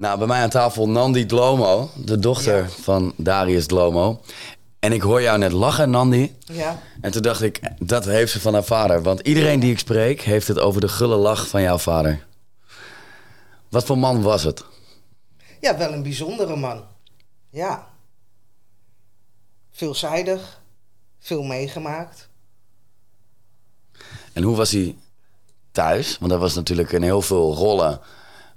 Nou, bij mij aan tafel Nandi Dlomo, de dochter Ja. van Darius Dlomo. En ik hoor jou net lachen, Nandi. Ja. En toen dacht ik, dat heeft ze van haar vader. Want iedereen die ik spreek, heeft het over de gulle lach van jouw vader. Wat voor man was het? ja, wel een bijzondere man. Ja. Veelzijdig. Veel meegemaakt. En hoe was hij thuis? Want dat was natuurlijk in heel veel rollen.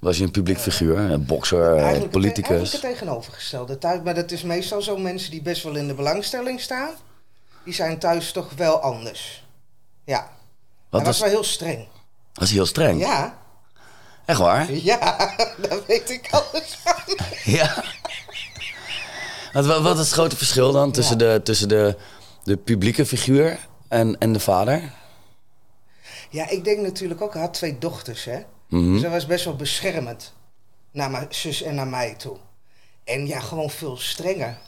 Was hij een publiek figuur, een bokser, een het, politicus. eigenlijk het tegenovergestelde. Thuis, maar dat is meestal zo mensen die best wel in de belangstelling staan. Die zijn thuis toch wel anders. Ja. Wat Hij was was, wel heel streng. was hij heel streng? Ja. Echt waar? Ja, daar weet ik alles van. Ja. Wat, wat, wat is het grote verschil dan tussen, de, tussen de, de publieke figuur en, en de vader? Ja, ik denk natuurlijk ook, hij had twee dochters, hè. Mhm. Dus hij was best wel beschermend. Naar mijn zus en naar mij toe. En ja, gewoon veel strenger.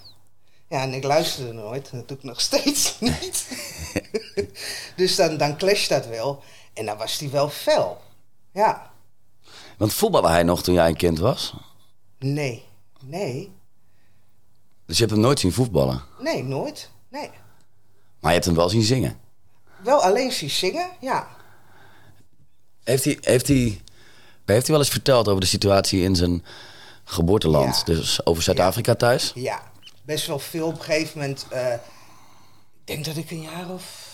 Ja, en ik luisterde nooit. Dat doe ik nog steeds niet. dus dan, dan clasht dat wel. En dan was hij wel fel. Ja. Want voetbalde hij nog toen jij een kind was? Nee. Nee. Dus je hebt hem nooit zien voetballen. Nee, nooit. Nee. Maar je hebt hem wel zien zingen. Wel alleen zien zingen, ja. Heeft hij, heeft hij, heeft hij wel eens verteld over de situatie in zijn geboorteland? Ja. Dus over Zuid-Afrika thuis? Ja, best wel veel. Op een gegeven moment, eh, ik denk dat ik een jaar of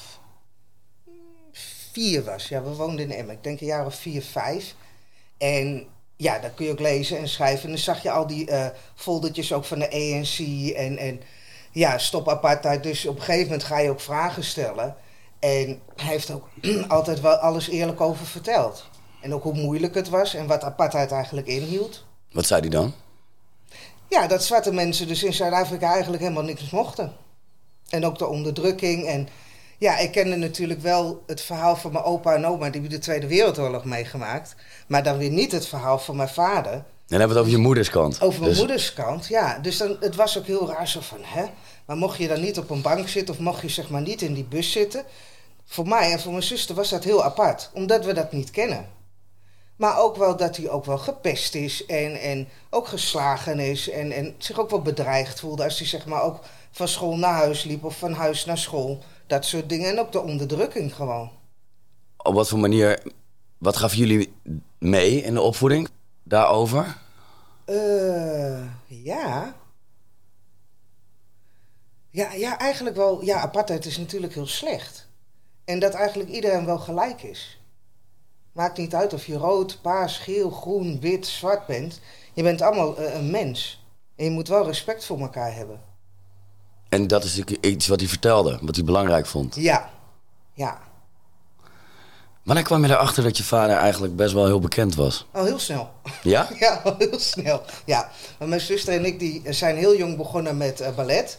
vier was. Ja, we woonden in Emmen. Ik denk een jaar of vier, vijf. En ja, dan kun je ook lezen en schrijven. En dan zag je al die eh foldertjes ook van de ANC en, en ja, stop apartheid. Dus op een gegeven moment ga je ook vragen stellen. En hij heeft ook altijd wel alles eerlijk over verteld. En ook hoe moeilijk het was en wat apartheid eigenlijk inhield. Wat zei hij dan? Ja, dat zwarte mensen dus in Zuid-Afrika eigenlijk helemaal niks mochten. En ook de onderdrukking. En ja, ik kende natuurlijk wel het verhaal van mijn opa en oma, die hebben de Tweede Wereldoorlog meegemaakt. Maar dan weer niet het verhaal van mijn vader. En dan hebben we het over je moederskant. Over mijn Dus- moederskant, ja. Dus dan, het was ook heel raar zo van, hè? Maar mocht je dan niet op een bank zitten of mocht je zeg maar niet in die bus zitten? Voor mij en voor mijn zuster was dat heel apart, omdat we dat niet kennen. Maar ook wel dat hij ook wel gepest is en, en ook geslagen is en, en zich ook wel bedreigd voelde als hij zeg maar ook van school naar huis liep of van huis naar school. Dat soort dingen en ook de onderdrukking gewoon. Op wat voor manier, wat gaven jullie mee in de opvoeding daarover? Eh, ja. Ja, ja, eigenlijk wel. Ja, apartheid is natuurlijk heel slecht. En dat eigenlijk iedereen wel gelijk is. Maakt niet uit of je rood, paars, geel, groen, wit, zwart bent. Je bent allemaal eh, een mens. En je moet wel respect voor elkaar hebben. En dat is natuurlijk iets wat hij vertelde, wat hij belangrijk vond. Ja. Ja. Wanneer kwam je erachter dat je vader eigenlijk best wel heel bekend was? Al heel snel. Ja? Ja, al heel snel. Ja, maar mijn zuster en ik die zijn heel jong begonnen met eh, ballet.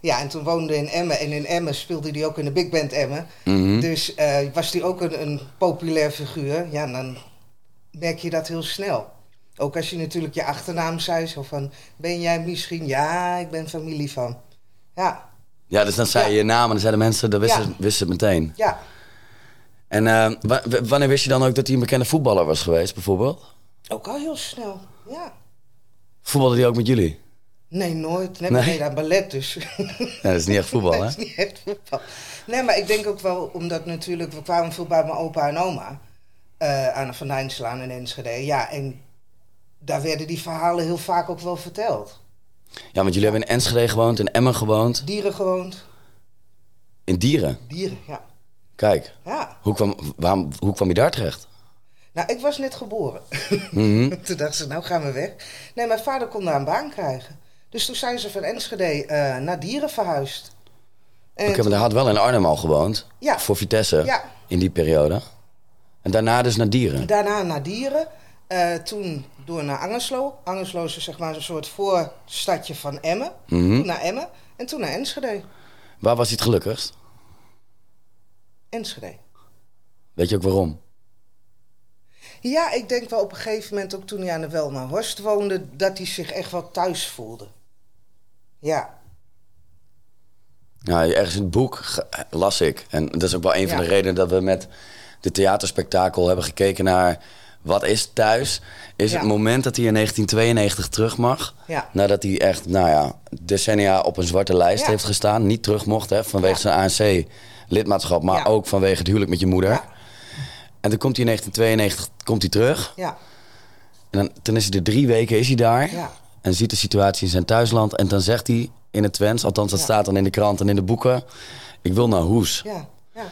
Ja, en toen woonden we in Emmen. En in Emmen speelde hij ook in de Big Band Emmen. Mhm. Dus eh, was hij ook een, een populair figuur. Ja, dan merk je dat heel snel. Ook als je natuurlijk je achternaam zei. Zo van, ben jij misschien? Ja, ik ben familie van. Ja, Ja, dus dan zei je Ja. je naam en dan zeiden mensen, dat wisten, Ja. wisten het meteen. ja. En eh, wanneer wist je dan ook dat hij een bekende voetballer was geweest, bijvoorbeeld? Ook al heel snel. Ja. Voetbalde hij ook met jullie? Nee, nooit. Nee, Nee? aan ballet dus. Ja, dat is niet echt voetbal, hè? dat is niet echt voetbal. Nee, maar ik denk ook wel, omdat natuurlijk, we kwamen veel bij mijn opa en oma. eh, aan de Van Dijnslaan in Enschede. Ja, en daar werden die verhalen heel vaak ook wel verteld. Ja, want jullie hebben in Enschede gewoond, in Emmen gewoond, Dieren gewoond. in Dieren. Dieren, ja. Kijk, Ja. hoe kwam, waarom, hoe kwam je daar terecht? Nou, ik was net geboren. Mhm. toen dachten ze, nou gaan we weg. Nee, mijn vader kon daar een baan krijgen. Dus toen zijn ze van Enschede eh, naar Dieren verhuisd. Oké, maar hij had wel in Arnhem al gewoond, Ja. voor Vitesse, Ja. in die periode. En daarna dus naar Dieren. Daarna naar Dieren. eh, toen door naar Angerslo. Angerslo is zeg maar een soort voorstadje van Emmen. Mhm. Toen naar Emmen. En toen naar Enschede. Waar was hij het gelukkigst? Enschede. Weet je ook waarom? Ja, ik denk wel op een gegeven moment, ook toen hij aan de Welmerhorst woonde, dat hij zich echt wel thuis voelde. Ja. Nou, ergens in het boek las ik. En dat is ook wel een van de redenen dat we met dit theaterspektakel hebben gekeken naar wat is thuis, is Ja. het moment dat hij in 1992 terug mag. Ja. Nadat hij echt, nou ja, decennia op een zwarte lijst Ja. heeft gestaan. Niet terug mocht, hè, vanwege zijn ANC-lidmaatschap, maar ook vanwege het huwelijk met je moeder. En toen komt hij in 1992 komt hij terug. Ja, En dan, toen is hij er drie weken is hij daar. Ja. En ziet de situatie in zijn thuisland. En dan zegt hij in het Twents, althans dat Ja. staat dan in de krant en in de boeken. Ik wil naar Hoes. ja, ja.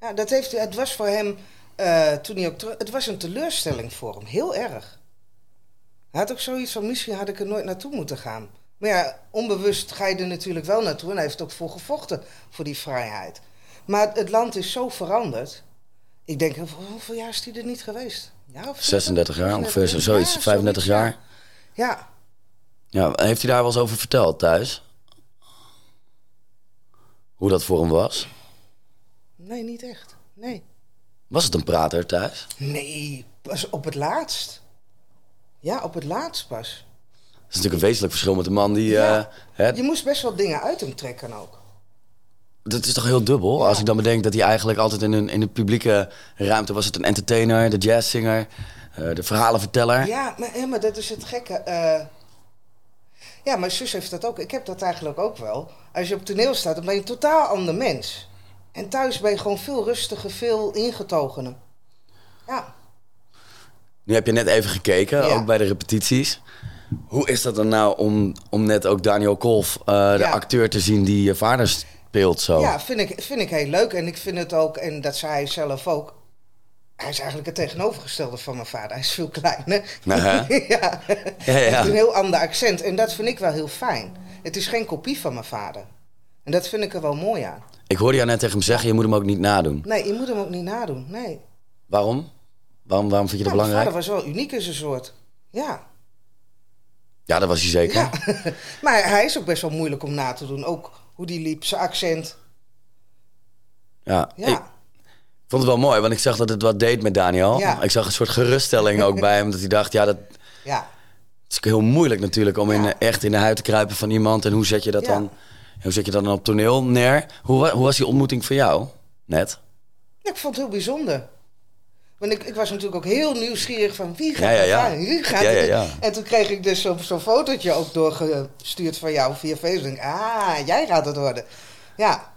ja dat heeft, het was voor hem, eh, toen hij ook terug... Het was een teleurstelling voor hem, heel erg. Hij had ook zoiets van, misschien had ik er nooit naartoe moeten gaan. Maar ja, onbewust ga je er natuurlijk wel naartoe. En hij heeft ook voor gevochten, voor die vrijheid. Maar het land is zo veranderd. Ik denk, hoeveel jaar is hij er niet geweest? Ja, of 36 jaar, ongeveer 36 zoiets, Ja, 35 zoiets, jaar. Ja, Ja, heeft hij daar wel eens over verteld thuis? Hoe dat voor hem was? nee, niet echt. Nee. Was het een prater thuis? Nee, pas op het laatst. Ja, op het laatst pas. Dat is natuurlijk een wezenlijk verschil met een man die... Ja. eh, Je moest best wel dingen uit hem trekken ook. dat is toch heel dubbel? Ja. Als ik dan bedenk dat hij eigenlijk altijd in, een, in de publieke ruimte was het een entertainer, de jazzzinger, eh, de verhalenverteller. Ja, maar, maar dat is het gekke. eh. Ja, mijn zus heeft dat ook. Ik heb dat eigenlijk ook wel. Als je op toneel staat, dan ben je een totaal ander mens. En thuis ben je gewoon veel rustiger, veel ingetogener. Ja. Nu heb je net even gekeken, Ja. ook bij de repetities. Hoe is dat dan nou om, om net ook Daniel Kolf, eh, de Ja. acteur, te zien die je vader speelt zo? Ja, vind ik, vind ik heel leuk. En ik vind het ook, en dat zei hij zelf ook. Hij is eigenlijk het tegenovergestelde van mijn vader. Hij is veel kleiner. Aha. ja. Ja, Hij ja. heeft een heel ander accent. En dat vind ik wel heel fijn. Het is geen kopie van mijn vader. En dat vind ik er wel mooi aan. Ik hoorde jou net tegen hem zeggen, je moet hem ook niet nadoen. Nee, je moet hem ook niet nadoen. Nee. Waarom? Waarom, waarom vind je dat Nou, mijn belangrijk? vader was wel uniek in zijn soort. Ja. Ja, dat was hij zeker. ja. maar hij is ook best wel moeilijk om na te doen. Ook hoe die liep, zijn accent. Ja. Ja. Ik vond het wel mooi, want ik zag dat het wat deed met Daniel. Ja. Ik zag een soort geruststelling ook bij hem. Dat hij dacht, ja, dat Ja. is ook heel moeilijk natuurlijk om in, echt in de huid te kruipen van iemand. En hoe zet je dat dan? Hoe zet je dat dan op toneel neer? Hoe, hoe was die ontmoeting voor jou? Net? Ik vond het heel bijzonder. Want ik, ik was natuurlijk ook heel nieuwsgierig van wie gaat Ja, ja, ja. Wie gaat Ja. En toen kreeg ik dus zo'n zo'n fotootje ook doorgestuurd van jou via Facebook. Ah, jij gaat het worden. Ja,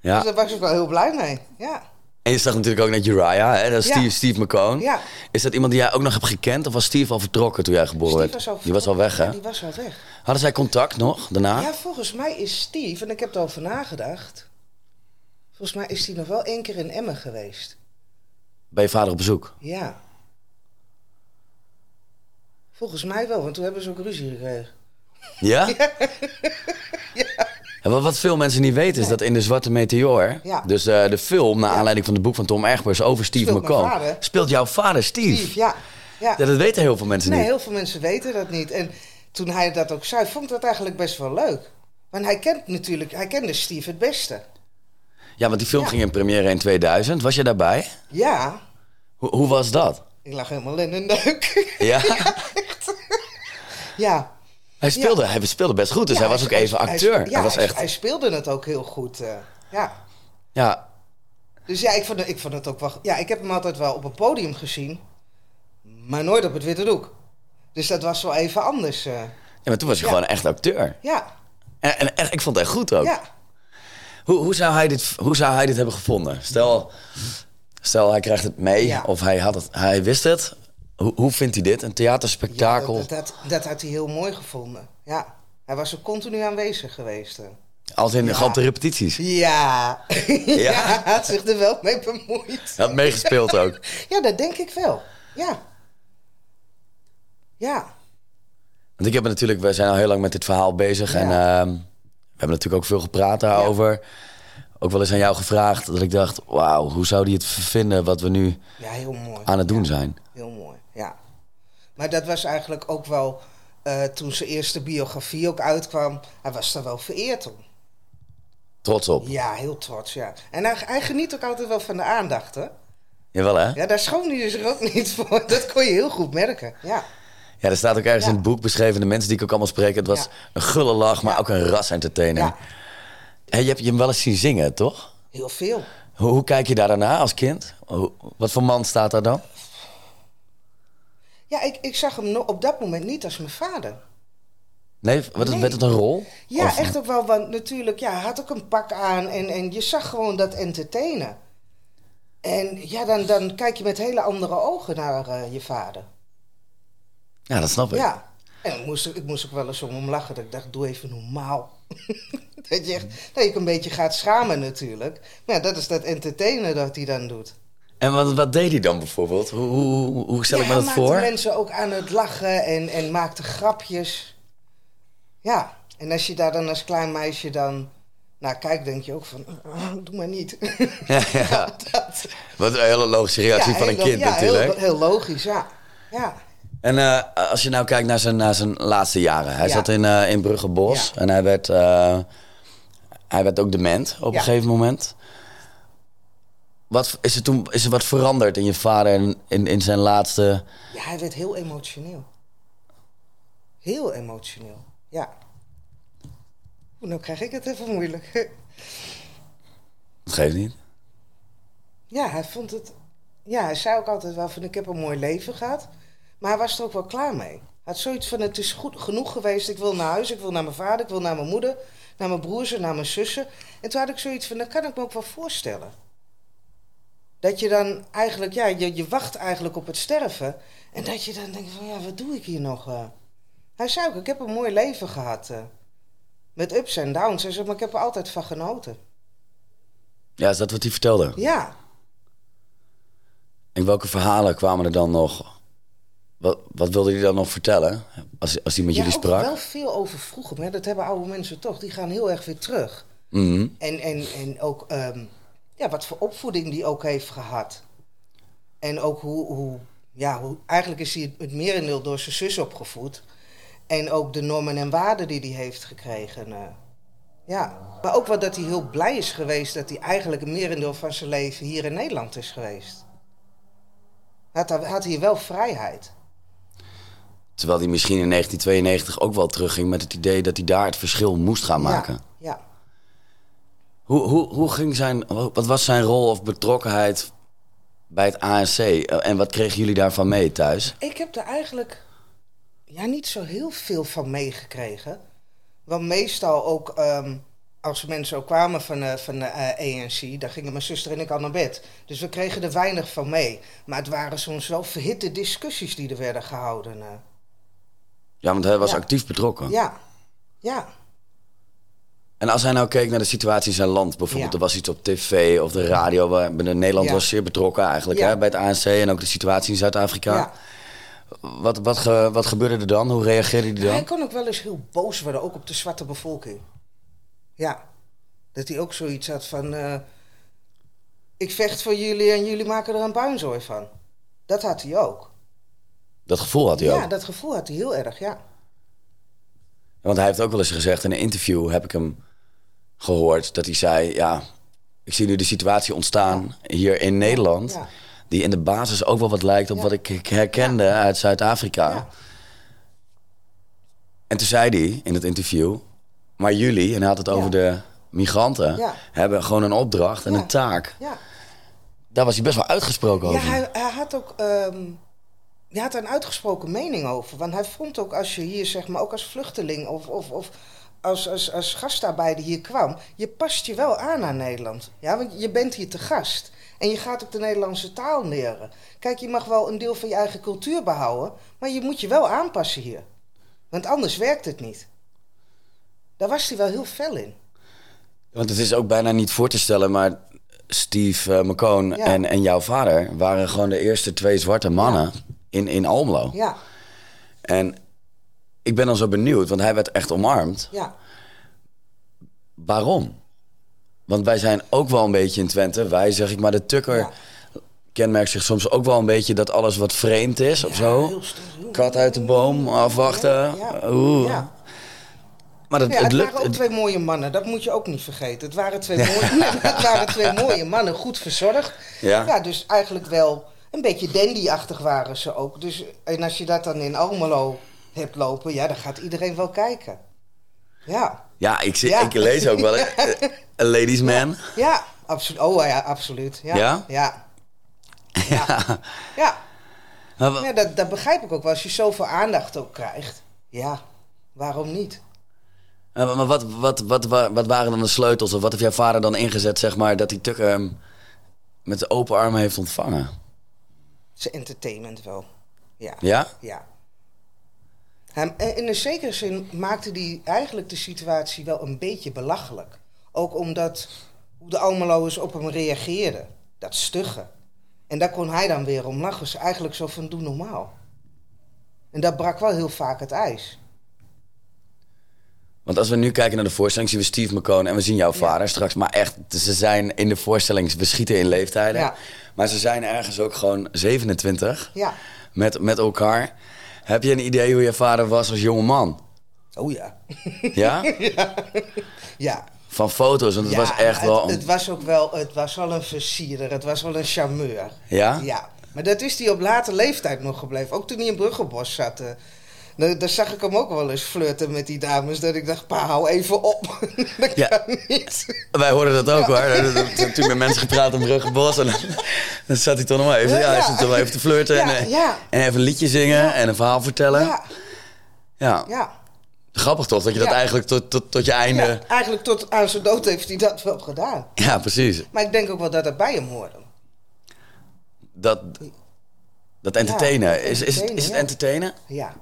Ja. dus daar was ik wel heel blij mee. Ja. En je zag natuurlijk ook net Uriah, hè? dat is Ja. Steve, Steve McCone. Ja. Is dat iemand die jij ook nog hebt gekend? Of was Steve al vertrokken toen jij geboren werd? was die was al weg, hè? Ja, die was al weg. Hadden zij contact nog daarna? Ja, volgens mij is Steve, en ik heb erover nagedacht. Volgens mij is hij nog wel één keer in Emmen geweest. Bij je vader op bezoek? Ja. Volgens mij wel, want toen hebben ze ook ruzie gekregen. Ja? En wat, wat veel mensen niet weten is dat in De Zwarte Meteor... Ja. dus eh, de film, naar aanleiding van het boek van Tom Egbers over Steve vader. speelt jouw vader Steve. Steve, ja. ja. Ja, dat weten heel veel mensen Nee, niet. heel veel mensen weten dat niet. En toen hij dat ook zei, vond ik dat eigenlijk best wel leuk. Want hij kent natuurlijk, hij kende Steve het beste. Ja, want die film Ja. ging in première in 2000. Was je daarbij? Ja, Hoe, hoe was dat? ik lag helemaal in een neuk. Ja? ja. Hij, speelde, hij speelde best goed, dus Ja, hij was ook even acteur. ja, hij was echt... hij speelde het ook heel goed. eh, ja. Ja, Dus ja, ik vond, het, ik vond het ook wel... Ja, ik heb hem altijd wel op een podium gezien. Maar nooit op het witte doek. Dus dat was wel even anders. eh. ja, maar toen was hij Ja. gewoon echt acteur. ja, En, en echt, ik vond het echt goed ook. ja. Hoe, hoe, zou hij dit, hoe zou hij dit hebben gevonden? Stel, stel hij krijgt het mee, Ja. of hij, had het, hij wist het. Hoe, hoe vindt hij dit? Een Ja, theaterspektakel? dat, dat, dat had hij heel mooi gevonden. Ja. Hij was er continu aanwezig geweest. Als in Ja. de repetities. Ja. ja. hij had zich er wel mee bemoeid. Hij had meegespeeld ook. Ja, dat denk ik wel. Ja. Ja. Want ik heb natuurlijk, we zijn al heel lang met dit verhaal bezig. Ja. En ehm, we hebben natuurlijk ook veel gepraat daarover. Ook wel eens aan jou gevraagd dat ik dacht, wauw, hoe zou die het vinden wat we nu Ja, heel mooi. aan het doen zijn? Heel mooi. Maar dat was eigenlijk ook wel... eh, toen zijn eerste biografie ook uitkwam... Hij was daar wel vereerd om. Trots op. Ja, heel trots, ja. En hij, hij geniet ook altijd wel van de aandacht, hè? Jawel hè? Ja, daar schoon hij zich ook niet voor. Dat kon je heel goed merken, ja. Ja, er staat ook ergens Ja. in het boek beschreven, de mensen die ik ook allemaal spreek, het was Ja. een gulle lach, maar Ja. ook een ras-entertainer. Ja, Hey, je hebt je hem wel eens zien zingen, toch? heel veel. Hoe, hoe kijk je daar daarna als kind? Hoe- wat voor man staat daar dan? Ja, ik, ik zag hem op dat moment niet als mijn vader. Nee, wat, werd het een rol? Ja, Of- echt ook wel, want natuurlijk, ja, hij had ook een pak aan en, en je zag gewoon dat entertainen. En ja, dan, dan kijk je met hele andere ogen naar eh, je vader. Ja, dat snap ik. Ja. En ik moest, ik moest ook wel eens om hem lachen. Dat ik dacht, doe even normaal. dat, je echt, dat je ook een beetje gaat schamen natuurlijk. Maar ja, dat is dat entertainen dat hij dan doet. En wat, wat deed hij dan bijvoorbeeld? Hoe, hoe, stel ik me dat hij maakte voor? mensen ook aan het lachen en, en maakte grapjes. Ja, en als je daar dan als klein meisje dan naar kijkt, denk je ook van, "Ah, doe maar niet. Ja, ja. Dat- Wat een hele logische reactie van een kind ja, natuurlijk. Heel, heel logisch, ja. Ja, En eh, als je nou kijkt naar zijn, naar zijn laatste jaren. Hij zat in, eh in Bruggebos en hij werd, eh, hij werd ook dement op een gegeven moment. Wat, is, er toen, is er wat veranderd in je vader in, in, in zijn laatste... ja, hij werd heel emotioneel. Heel emotioneel, ja. Nou krijg ik het even moeilijk. Dat geeft niet. Ja, hij vond het. Ja, hij zei ook altijd wel van ik heb een mooi leven gehad. Maar hij was er ook wel klaar mee. Hij had zoiets van het is goed genoeg geweest. Ik wil naar huis, ik wil naar mijn vader, ik wil naar mijn moeder, naar mijn broers en naar mijn zussen. En toen had ik zoiets van dat kan ik me ook wel voorstellen. Dat je dan eigenlijk, ja, je, je wacht eigenlijk op het sterven. En dat je dan denkt van ja, wat doe ik hier nog? eh? Hij zei ook, ik heb een mooi leven gehad. eh, met ups en downs. Hij zei, maar ik heb er altijd van genoten. Ja, is dat wat hij vertelde? Ja, En welke verhalen kwamen er dan nog? Wat, wat wilde hij dan nog vertellen? Als, als hij met jullie ja, sprak? wel veel over vroeger. Maar ja, dat hebben oude mensen toch. Die gaan heel erg weer terug. Mhm. En, en, en ook ehm, ja, wat voor opvoeding die ook heeft gehad. En ook hoe, hoe, ja, hoe eigenlijk is hij het merendeel door zijn zus opgevoed. En ook de normen en waarden die hij heeft gekregen. eh. ja, maar ook wel dat hij heel blij is geweest dat hij eigenlijk een merendeel van zijn leven hier in Nederland is geweest. Had, hij- had hij wel vrijheid. Terwijl hij misschien in 1992 ook wel terugging met het idee dat hij daar het verschil moest gaan maken. Ja. Hoe, hoe, hoe ging zijn, wat was zijn rol of betrokkenheid bij het ANC? En wat kregen jullie daarvan mee thuis? Ik heb er eigenlijk ja, niet zo heel veel van meegekregen. Want meestal ook ehm, als mensen ook kwamen van, eh, van de eh, ANC, dan gingen mijn zuster en ik al naar bed. Dus we kregen er weinig van mee. Maar het waren soms wel verhitte discussies die er werden gehouden. eh. Ja, want hij was Ja. actief betrokken. Ja, ja, En als hij nou keek naar de situatie in zijn land, bijvoorbeeld, Ja. er was iets op tv of de radio, waar Nederland Ja. was zeer betrokken eigenlijk Ja. hè, bij het ANC en ook de situatie in Zuid-Afrika. ja. Wat, wat, ge- wat gebeurde er dan? Hoe reageerde hij Hij dan? kon ook wel eens heel boos worden, ook op de zwarte bevolking. Ja, dat hij ook zoiets had van... eh, ik vecht voor jullie en jullie maken er een puinzooi van. Dat had hij ook. Dat gevoel had hij Ja, ook. dat gevoel had hij heel erg, ja. Want hij heeft ook wel eens gezegd in een interview, heb ik hem gehoord, dat hij zei: Ja, ik zie nu de situatie ontstaan hier in Nederland, Ja. die in de basis ook wel wat lijkt op Ja. wat ik herkende uit Zuid-Afrika. Ja. En toen zei hij in het interview: Maar jullie, en hij had het over Ja. de migranten, Ja. hebben gewoon een opdracht en Ja. een taak. Ja, Daar was hij best wel uitgesproken ja over. hij, hij had ook... ehm hij had er een uitgesproken mening over. Want hij vond ook als je hier, zeg maar, ook als vluchteling of, of, of als, als, als gastarbeider hier kwam... je past je wel aan aan Nederland. Ja, want je bent hier te gast. En je gaat ook de Nederlandse taal leren. Kijk, je mag wel een deel van je eigen cultuur behouden... maar je moet je wel aanpassen hier. Want anders werkt het niet. Daar was hij wel heel fel in. Want het is ook bijna niet voor te stellen, maar Steve eh, McCone Ja. en, en jouw vader waren gewoon de eerste twee zwarte mannen in, in Almelo. Ja, En ik ben dan zo benieuwd, want hij werd echt omarmd. ja. Waarom? Want wij zijn ook wel een beetje in Twente. Wij, zeg ik maar, de tukker Ja. kenmerkt zich soms ook wel een beetje dat alles wat vreemd is of zo. Kat uit de boom, afwachten. Ja, Oeh. ja. Maar dat, Ja, het het lukt. waren ook twee mooie mannen, dat moet je ook niet vergeten. Het waren twee, mooie, het waren twee mooie mannen, goed verzorgd. Ja. ja, dus eigenlijk wel een beetje dandy-achtig waren ze ook. Dus, en als je dat dan in Almelo hebt lopen, ja, dan gaat iedereen wel kijken. Ja, Ja, ik, zie, Ja. ik lees ook wel een ladies man. ja, absoluut. Oh ja, absoluut. Ja, Ja? Ja. Ja. dat, dat begrijp ik ook wel. Als je zoveel aandacht ook krijgt. Ja, waarom niet? Maar wat, wat, wat, wa- wat waren dan de sleutels? Of wat heeft jouw vader dan ingezet, zeg maar, dat hij Tucker hem met open armen heeft ontvangen? Zijn entertainment wel. Ja. Ja? Ja. Eh, in een zekere zin maakte hij eigenlijk de situatie wel een beetje belachelijk. Ook omdat hoe de Almeloers op hem reageerden. Dat stugge. En daar kon hij dan weer om lachen. Dus eigenlijk zo van doe normaal. En dat brak wel heel vaak het ijs. Want als we nu kijken naar de voorstelling, zien we Steve McCone en we zien jouw vader straks. Maar echt, ze zijn in de voorstelling, we schieten in leeftijden. Ja. Maar ze zijn ergens ook gewoon 27 Ja. met, met elkaar. Heb je een idee hoe je vader was als jonge man? Oh ja. Ja? Ja. Van foto's, want het ja, was echt het, wel... Het was ook wel, het was wel een versierder. Het was wel een charmeur. Ja? Ja. Maar dat is hij op late leeftijd nog gebleven. Ook toen hij in Bruggenbos zat. Eh, daar, daar zag ik hem ook wel eens flirten met die dames. Dat ik dacht, pa, hou even op. dat Ja. kan niet. Wij hoorden dat ook hoor. Er zijn toen met mensen gepraat in Bruggenbos. En dan, zat hij toch nog wel even, ja, hij zat wel even te flirten. En, eh, ja. en even een liedje zingen en een verhaal vertellen. Ja. Ja. Grappig toch, dat je dat eigenlijk tot, tot, tot je einde... ja. Eigenlijk tot aan zijn dood heeft hij dat wel gedaan. Ja, precies. Maar ik denk ook wel dat dat bij hem hoorde. Dat, dat entertainen. Ja, is, is, het, is het entertainen? Ja.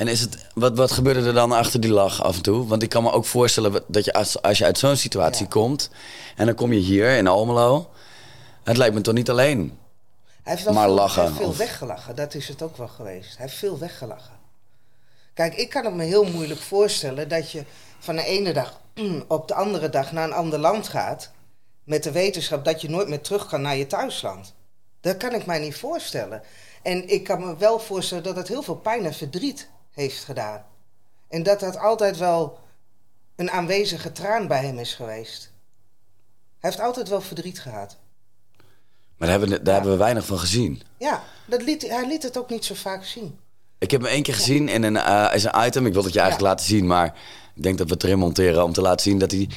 En is het, wat, wat gebeurde er dan achter die lach af en toe? Want ik kan me ook voorstellen dat je als, als je uit zo'n situatie Ja. komt... en dan kom je hier in Almelo... Het lijkt me toch niet alleen. Hij heeft Maar veel, lachen, hij heeft veel of- weggelachen. Dat is het ook wel geweest. Hij heeft veel weggelachen. Kijk, ik kan het me heel moeilijk voorstellen dat je van de ene dag op de andere dag naar een ander land gaat. Met de wetenschap dat je nooit meer terug kan naar je thuisland. Dat kan ik mij niet voorstellen. En ik kan me wel voorstellen dat het heel veel pijn en verdriet heeft gedaan. En dat dat altijd wel een aanwezige traan bij hem is geweest. Hij heeft altijd wel verdriet gehad. Maar daar, hebben, we- daar hebben we weinig van gezien. Ja, dat liet, hij liet het ook niet zo vaak zien. Ik heb hem één keer gezien in een, eh, is een item. Ik wil het je eigenlijk Ja. laten zien, maar ik denk dat we het erin monteren om te laten zien dat hij...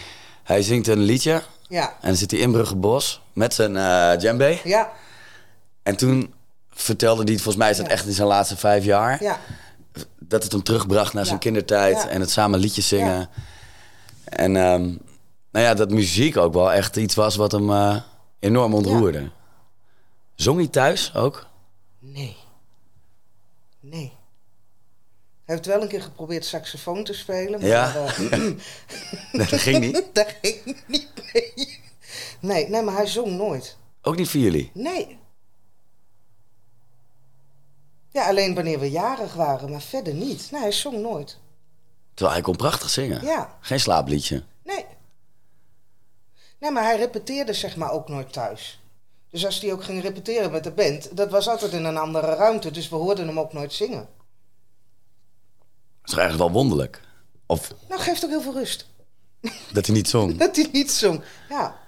Hij zingt een liedje Ja, en dan zit hij in Bruggebos met zijn eh djembe. ja, En toen vertelde hij, volgens mij is dat Ja. echt in zijn laatste vijf jaar... ja. Dat het hem terugbracht naar zijn kindertijd en het samen liedjes zingen. En ehm, nou ja, dat muziek ook wel echt iets was wat hem eh, enorm ontroerde. Zong hij thuis ook? Nee. Nee. Hij heeft wel een keer geprobeerd saxofoon te spelen. Maar Ja. eh, Nee, dat ging niet. dat ging niet. Nee, nee, maar hij zong nooit. Ook niet voor jullie? Nee. Ja, alleen wanneer we jarig waren, maar verder niet. Nee, hij zong nooit. Terwijl hij kon prachtig zingen. Ja. Geen slaapliedje. Nee. Nee, maar hij repeteerde zeg maar ook nooit thuis. Dus als hij ook ging repeteren met de band, dat was altijd in een andere ruimte. Dus we hoorden hem ook nooit zingen. Dat is toch eigenlijk wel wonderlijk? Of Nou, geeft ook heel veel rust. dat hij niet zong. Dat hij niet zong. Ja,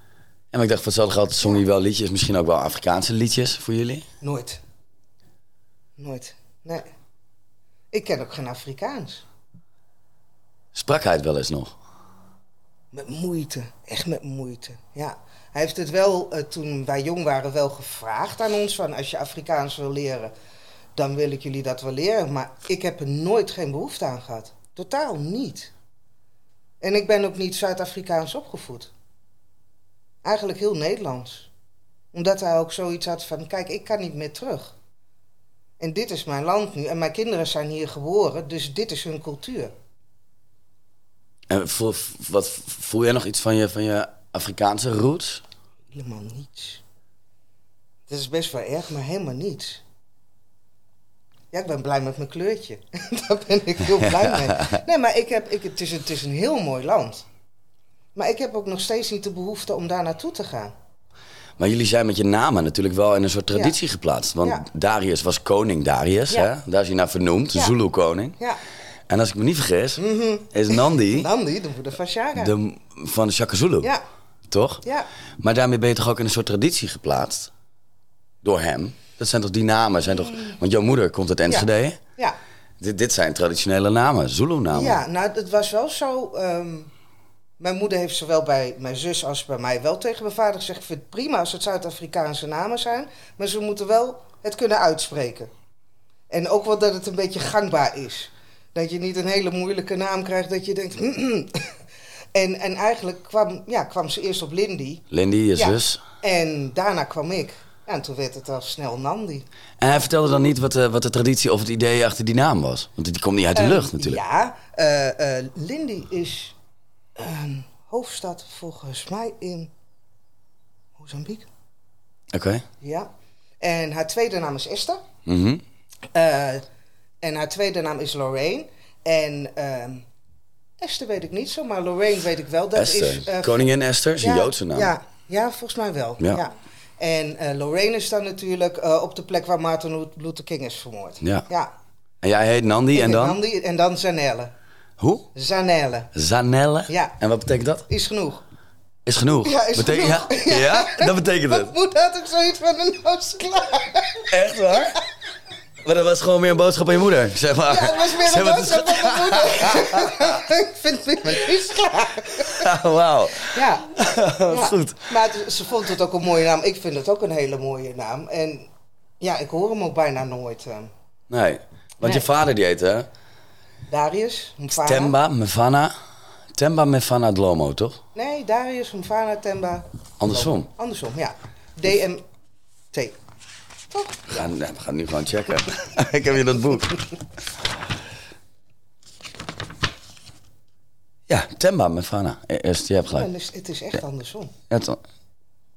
En ik dacht, voor hetzelfde geld zong hij wel liedjes. Misschien ook wel Afrikaanse liedjes voor jullie. nooit. Nooit. Nee. Ik ken ook geen Afrikaans. Sprak hij het wel eens nog? Met moeite. Echt met moeite. Ja. Hij heeft het wel, eh, toen wij jong waren, wel gevraagd aan ons. Van als je Afrikaans wil leren, dan wil ik jullie dat wel leren. Maar ik heb er nooit geen behoefte aan gehad. Totaal niet. En ik ben ook niet Zuid-Afrikaans opgevoed. Eigenlijk heel Nederlands. Omdat hij ook zoiets had van, kijk, ik kan niet meer terug. En dit is mijn land nu. En mijn kinderen zijn hier geboren, dus dit is hun cultuur. En voel, wat, voel jij nog iets van je, van je Afrikaanse roots? Helemaal niets. Dat is best wel erg, maar helemaal niets. Ja, ik ben blij met mijn kleurtje. Daar ben ik heel blij mee. Nee, maar ik heb, ik, het, is, het is een heel mooi land. Maar ik heb ook nog steeds niet de behoefte om daar naartoe te gaan. Maar jullie zijn met je namen natuurlijk wel in een soort traditie geplaatst. Want Ja. Darius was koning Darius, Ja. hè? daar is hij naar vernoemd, de. Zulu-koning. Ja, En als ik me niet vergis, is Nandi Nandi, de moeder van Shaka. de, van Shaka Zulu, Ja, toch? ja, Maar daarmee ben je toch ook in een soort traditie geplaatst? Door hem? Dat zijn toch die namen? Zijn toch, want jouw moeder komt uit Enschede. ja. Dit, dit zijn traditionele namen, Zulu-namen. Ja, nou, het was wel zo. ehm, mijn moeder heeft zowel bij mijn zus als bij mij wel tegen mijn vader gezegd: Ik vind het prima als het Zuid-Afrikaanse namen zijn, maar ze moeten wel het kunnen uitspreken. En ook wel dat het een beetje gangbaar is. Dat je niet een hele moeilijke naam krijgt dat je denkt... en, en eigenlijk kwam, ja, kwam ze eerst op Lindy. Lindy, je Ja. zus. En daarna kwam ik. Ja, en toen werd het al snel Nandi. En hij vertelde dan niet wat de, wat de traditie of het idee achter die naam was. Want die komt niet uit de Ehm, lucht natuurlijk. Ja, eh, eh, Lindy is een hoofdstad volgens mij in Mozambique. Oké. Ja. En haar tweede naam is Esther. Mhm. Eh, en haar tweede naam is Lorraine. En ehm, Esther weet ik niet zo, maar Lorraine weet ik wel. Dat Esther. is, eh, Koningin Esther is een Joodse naam. Ja, ja, volgens mij wel. Ja. Ja. En eh, Lorraine is dan natuurlijk op de plek waar Martin Luther King is vermoord. Ja. ja. En jij heet Nandi en dan? Nandi en dan Zanelle. Hoe? Zanelle. Zanelle? Ja. En wat betekent dat? Is genoeg. Is genoeg. Ja, is genoeg. Ja? ja? Dat betekent het. Mijn moeder had ook zoiets van een noos klaar. Echt waar? Maar dat was gewoon meer een boodschap aan je moeder. Zeg maar. Ja, het was meer Zeg een boodschap van mijn moeder. ik vind het een klaar. Ah, Wauw. Ja. Goed. Maar het- ze vond het ook een mooie naam. Ik vind het ook een hele mooie naam. En ja, ik hoor hem ook bijna nooit. eh. Nee. Want je vader die heet hè? Darius, Mfana. Temba Mefana. Temba Mefana Dlomo, toch? Nee, Darius, Mfana, Temba. Andersom. Andersom, ja. DMT. Toch? We gaan, nee, we gaan nu gewoon checken. ik heb hier dat boek. Ja, Temba Mefana. Eerst, je hebt Ja, gelijk. dus het is echt andersom. Ja, het-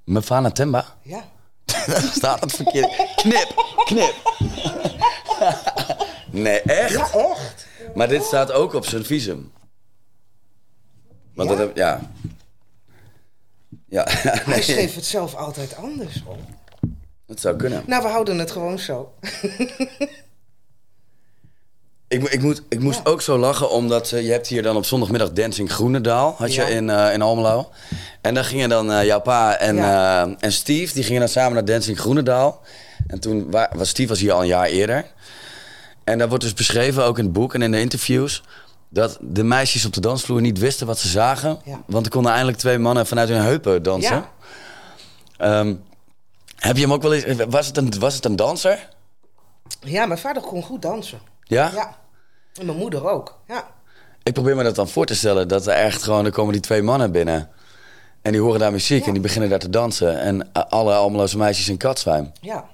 Mefana Temba? Ja. Daar staat het verkeerd. Knip, knip. nee, echt? Ja, echt. Maar dit staat ook op zijn visum. Want Ja? dat heb, ja. Ja, Hij schreef het zelf altijd anders. hoor. dat zou kunnen. Nou, we houden het gewoon zo. Ik, ik, moet, ik moest ook zo lachen, omdat eh, je hebt hier dan op zondagmiddag Dancing Groenendaal, had je Ja. in, eh, in Almelo. En dan gingen dan eh, jouw pa en, en Steve, die gingen dan samen naar Dancing Groenendaal. En toen wa- was Steve was hier al een jaar eerder. En daar wordt dus beschreven, ook in het boek en in de interviews, dat de meisjes op de dansvloer niet wisten wat ze zagen. Ja. Want er konden eindelijk twee mannen vanuit hun heupen dansen. Ja. Ehm, heb je hem ook wel eens... Was het een, was het een danser? Ja, mijn vader kon goed dansen. Ja? Ja. En mijn moeder ook. Ja. Ik probeer me dat dan voor te stellen. Dat er echt gewoon... Er komen die twee mannen binnen. En die horen daar muziek. Ja. En die beginnen daar te dansen. En alle Almeloze meisjes in katzwijm. Ja.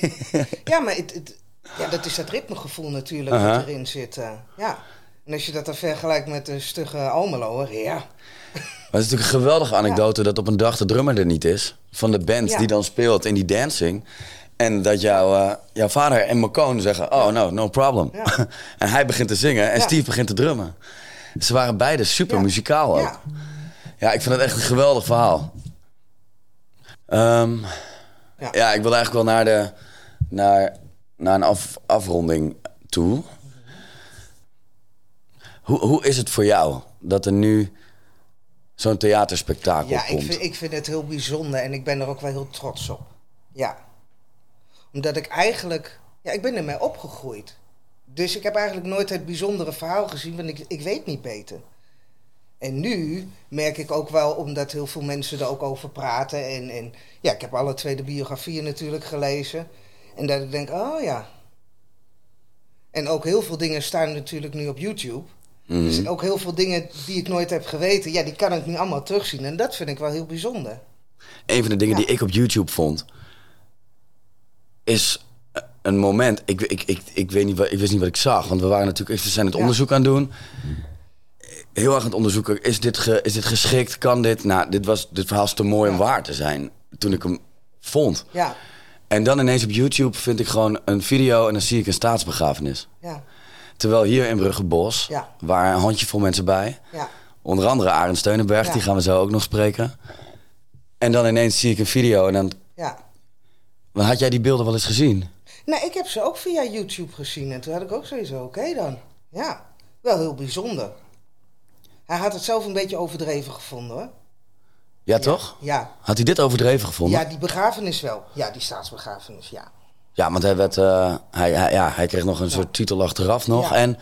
ja, maar het, het- ja, dat is dat ritmegevoel natuurlijk dat erin zit. eh, ja. En als je dat dan vergelijkt met de stugge Almeloer, ja. Maar het is natuurlijk een geweldige anekdote dat op een dag de drummer er niet is. Van de band Ja. die dan speelt in die dancing. En dat jouw, eh, jouw vader en Marcone zeggen... Oh, no, no problem. Ja. en hij begint te zingen en. Steve begint te drummen. Ze waren beide super muzikaal ook. Ja. Ja, ik vind het echt een geweldig verhaal. Ehm, ja. Ja. ik wil eigenlijk wel naar, de, naar, naar een af, afronding toe. Hoe, hoe is het voor jou dat er nu zo'n theaterspektakel Ja, ik komt? vind, ik vind het heel bijzonder en ik ben er ook wel heel trots op. Ja. Omdat ik eigenlijk... Ja, ik ben ermee opgegroeid. Dus ik heb eigenlijk nooit het bijzondere verhaal gezien, want ik, ik weet niet beter. En nu merk ik ook wel, omdat heel veel mensen er ook over praten. En, en ja, ik heb alle twee de biografieën natuurlijk gelezen. En dat ik denk, oh ja. En ook heel veel dingen staan natuurlijk nu op YouTube. Mhm. Dus ook heel veel dingen die ik nooit heb geweten, ja, die kan ik nu allemaal terugzien. En dat vind ik wel heel bijzonder. Een van de dingen Ja. die ik op YouTube vond, is een moment. Ik, ik, ik, ik, weet niet, ik wist niet wat ik zag, want we waren natuurlijk, we zijn het Ja. onderzoek aan het doen. Heel erg aan het onderzoeken. Is dit, ge- is dit geschikt? Kan dit? Nou, dit, was, dit verhaal is te mooi om Ja. waar te zijn. Toen ik hem vond. Ja, En dan ineens op YouTube vind ik gewoon een video en dan zie ik een staatsbegrafenis. ja, Terwijl hier in Bruggebos, Ja. waar een handjevol mensen bij. ja. Onder andere Arend Steunenberg, die gaan we zo ook nog spreken. En dan ineens zie ik een video en dan... ja. Maar Had jij die beelden wel eens gezien? Nou, ik heb ze ook via YouTube gezien. En toen had ik ook van, oké dan. Ja, wel heel bijzonder. Hij had het zelf een beetje overdreven gevonden hoor. Ja, toch? Ja, Had hij dit overdreven gevonden? ja die begrafenis wel. Ja, die staatsbegrafenis, ja. Ja, want hij, werd, eh, hij, hij- ja, hij kreeg nog een soort titel achteraf nog. En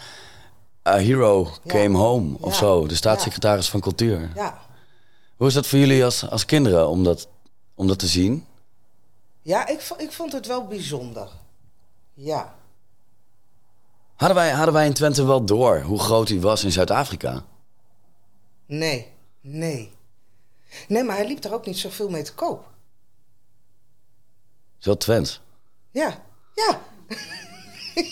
A Hero. Came Home of zo. De staatssecretaris van Cultuur. Ja, Hoe is dat voor jullie als, als kinderen om dat, om dat te zien? ja ik, ik vond het wel bijzonder. Ja. Hadden wij, hadden wij in Twente wel door hoe groot hij was in Zuid-Afrika? Nee. Nee. Nee, maar hij liep daar ook niet zoveel mee te koop. Zo Twents. Ja. Ja.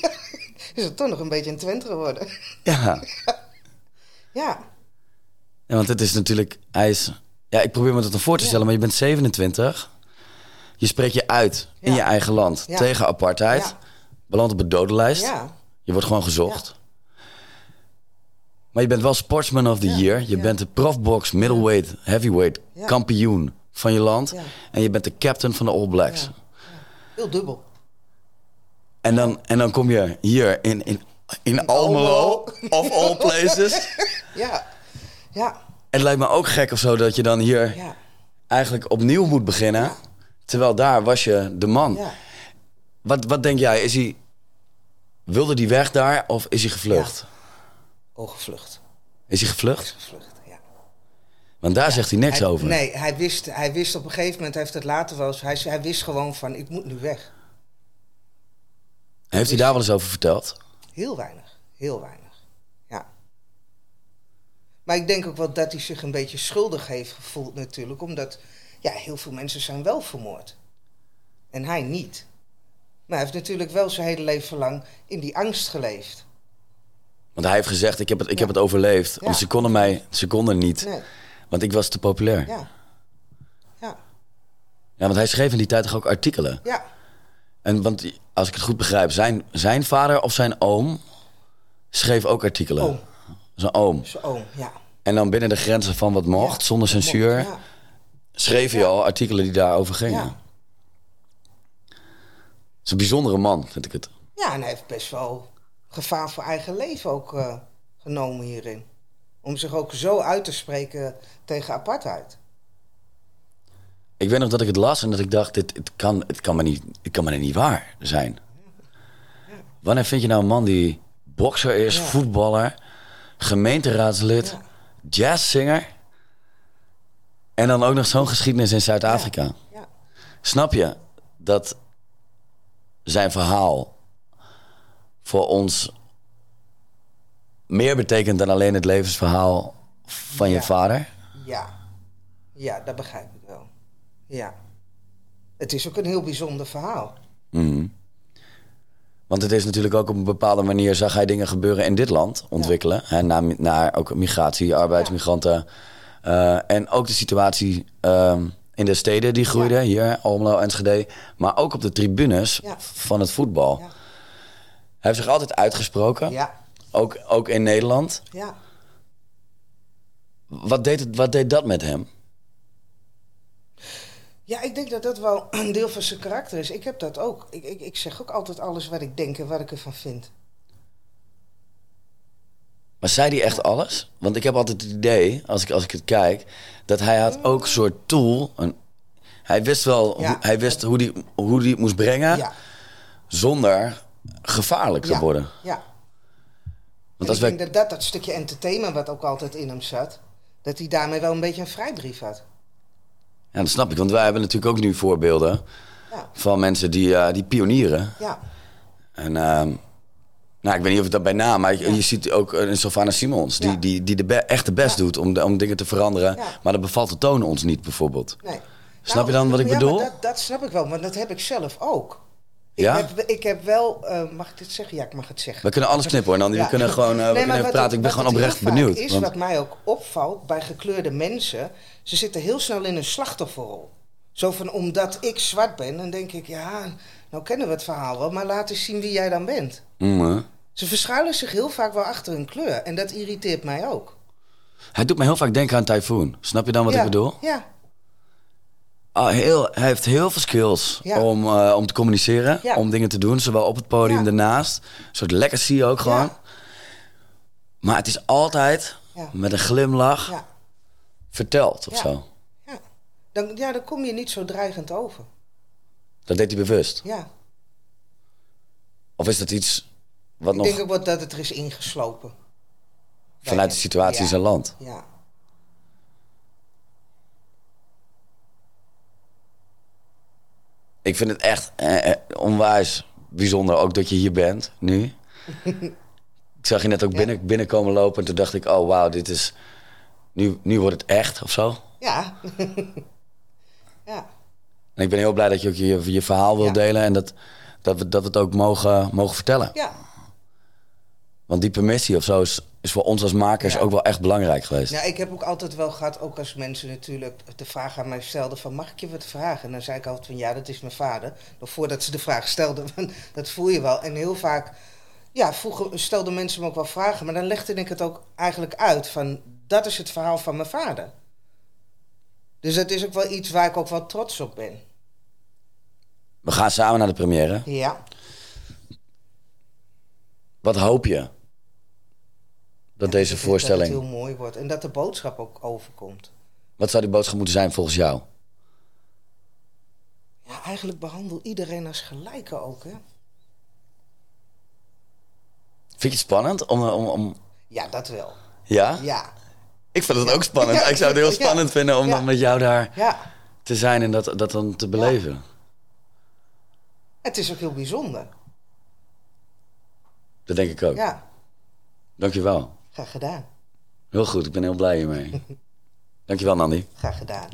Is het toch nog een beetje een Twente geworden? Ja. Ja. ja, want het is natuurlijk... Hij is, ja, ik probeer me dat dan voor te stellen, maar je bent 27. Je spreekt je uit in je eigen land Ja. tegen apartheid. Belandt op de dodenlijst. Je wordt gewoon gezocht. Maar je bent wel Sportsman of the Ja, Year. Je ja. bent de profbox, middleweight, heavyweight Ja. kampioen van je land. En je bent de captain van de All Blacks. Heel dubbel. En, dan, en dan kom je hier in, in, in Almelo, of all places. Ja. Ja. Het lijkt me ook gek of zo dat je dan hier eigenlijk opnieuw moet beginnen. Terwijl daar was je de man. Wat, wat denk jij? Is hij, wilde die weg daar of is hij gevlucht? Oh, gevlucht. Is hij gevlucht? Gevlucht, ja. Want daar zegt hij niks Hij- over. Nee, hij wist, hij wist op een gegeven moment, hij heeft het later wel eens, hij, hij wist gewoon van, ik moet nu weg. Heeft hij daar wel eens over verteld? Heel weinig, heel weinig. Ja. Maar ik denk ook wel dat hij zich een beetje schuldig heeft gevoeld natuurlijk, omdat ja, heel veel mensen zijn wel vermoord. En hij niet. Maar hij heeft natuurlijk wel zijn hele leven lang in die angst geleefd. Want hij heeft gezegd, ik heb het, ik heb het overleefd. Ja. Want ze konden mij, ze konden niet. Nee, Want ik was te populair. Ja. ja. Ja, want hij schreef in die tijd toch ook artikelen. ja, En want als ik het goed begrijp, zijn, zijn vader of zijn oom schreef ook artikelen. Oom. Zijn oom. zijn oom, ja. En dan binnen de grenzen van wat mocht, zonder censuur, mocht, ja. schreef hij al artikelen die daarover gingen. Ja. Het is een bijzondere man, vind ik het. Ja, en hij heeft best wel gevaar voor eigen leven ook eh, genomen hierin. Om zich ook zo uit te spreken tegen apartheid. Ik weet nog dat ik het las en dat ik dacht, dit, het, kan, het, kan maar niet, het kan maar niet waar zijn. Wanneer vind je nou een man die bokser is, Ja. voetballer, gemeenteraadslid, Ja. jazzzanger en dan ook nog zo'n geschiedenis in Zuid-Afrika? Ja, Snap je dat zijn verhaal voor ons meer betekent dan alleen het levensverhaal van je Ja. vader? ja, ja, dat begrijp ik wel. Ja. Het is ook een heel bijzonder verhaal. Mhm. Want het is natuurlijk ook op een bepaalde manier zag hij dingen gebeuren in dit land ontwikkelen. Hè, naar, naar ook migratie, arbeidsmigranten. eh, en ook de situatie ehm, in de steden die groeiden. Ja. Hier, Almelo, Enschede. Maar ook op de tribunes Ja. van het voetbal. Hij heeft zich altijd uitgesproken. Ja, Ook, ook in Nederland. ja. Wat deed, het, wat deed dat met hem? Ja, ik denk dat dat wel een deel van zijn karakter is. Ik heb dat ook. Ik, ik, ik zeg ook altijd alles wat ik denk en wat ik ervan vind. Maar zei hij echt alles? Want ik heb altijd het idee, als ik, als ik het kijk, dat hij had ook een soort tool. Een, hij wist wel, Ja. hoe, hij wist hoe die, hoe die het moest brengen Ja, zonder gevaarlijk te ja, worden. ja. Want als ik wij, denk dat dat, dat stukje entertainment wat ook altijd in hem zat, dat hij daarmee wel een beetje een vrijbrief had. ja, dat snap ik, want wij hebben natuurlijk ook nu voorbeelden Ja, van mensen die, eh, die pionieren. ja, En ehm, nou, ik weet niet of ik dat bij naam, maar je, je ziet ook een Sylvana Simons, die, die, die de be- echt de best doet om, de- om dingen te veranderen. Maar dat bevalt de toon ons niet, bijvoorbeeld. nee. Snap je dan wat ik bedoel? Dat, dat snap ik wel, maar dat heb ik zelf ook. Ik, Ja? heb, ik heb wel, eh, mag ik dit zeggen? Ja, ik mag het zeggen. We kunnen alles knippen hoor, dan. Ja. We kunnen gewoon eh, we kunnen praten. het- ik ben gewoon het oprecht benieuwd. is want- wat mij ook opvalt bij gekleurde mensen. Ze zitten heel snel in een slachtofferrol. Zo van, omdat ik zwart ben, dan denk ik, ja, nou kennen we het verhaal wel, maar laat eens zien wie jij dan bent. Mm. Ze verschuilen zich heel vaak wel achter hun kleur. En dat irriteert mij ook. Hij doet me heel vaak denken aan Typhoon. Snap je dan wat ja, ik bedoel? Ja, Ah, heel, hij heeft heel veel skills Ja. om, eh, om te communiceren, Ja. om dingen te doen, zowel op het podium Ja. daarnaast. Een soort legacy ook gewoon. Maar het is altijd met een glimlach verteld of Ja. zo. ja. Dan, ja, dan kom je niet zo dreigend over. Dat deed hij bewust. Ja. Of is dat iets wat Ik nog denk ook dat het er is ingeslopen. vanuit de situatie in zijn land? Ja. Ik vind het echt eh, eh, onwijs bijzonder ook dat je hier bent, nu. ik zag je net ook binnen, binnenkomen lopen en toen dacht ik, oh wauw, dit is... Nu, nu wordt het echt, of zo. Ja. ja. En ik ben heel blij dat je ook je, je verhaal wil Ja. delen en dat, dat, we, dat we het ook mogen, mogen vertellen. Ja. Want die permissie of zo is, is voor ons als makers Ja. ook wel echt belangrijk geweest. Ja, ik heb ook altijd wel gehad, ook als mensen natuurlijk de vraag aan mij stelden van mag ik je wat vragen? En dan zei ik altijd van ja, dat is mijn vader. Nog voordat ze de vraag stelden, dat voel je wel. En heel vaak, ja, vroeger stelden mensen me ook wel vragen, maar dan legde ik het ook eigenlijk uit van dat is het verhaal van mijn vader. Dus dat is ook wel iets waar ik ook wel trots op ben. We gaan samen naar de première. Ja. Wat hoop je? Dat deze Dat voorstelling... het heel mooi wordt en dat de boodschap ook overkomt. Wat zou die boodschap moeten zijn volgens jou? Ja, eigenlijk behandel iedereen als gelijke ook, hè? Vind je het spannend? Om, om, om... Ja, dat wel. Ja? Ja. Ik vind het ook spannend. Ja, ik zou het heel spannend vinden om dan met jou daar Ja. te zijn en dat, dat dan te beleven. Het is ook heel bijzonder. Dat denk ik ook. Ja, Dankjewel. Graag gedaan. Heel goed, ik ben heel blij hiermee. Dankjewel, Nandi. Graag gedaan.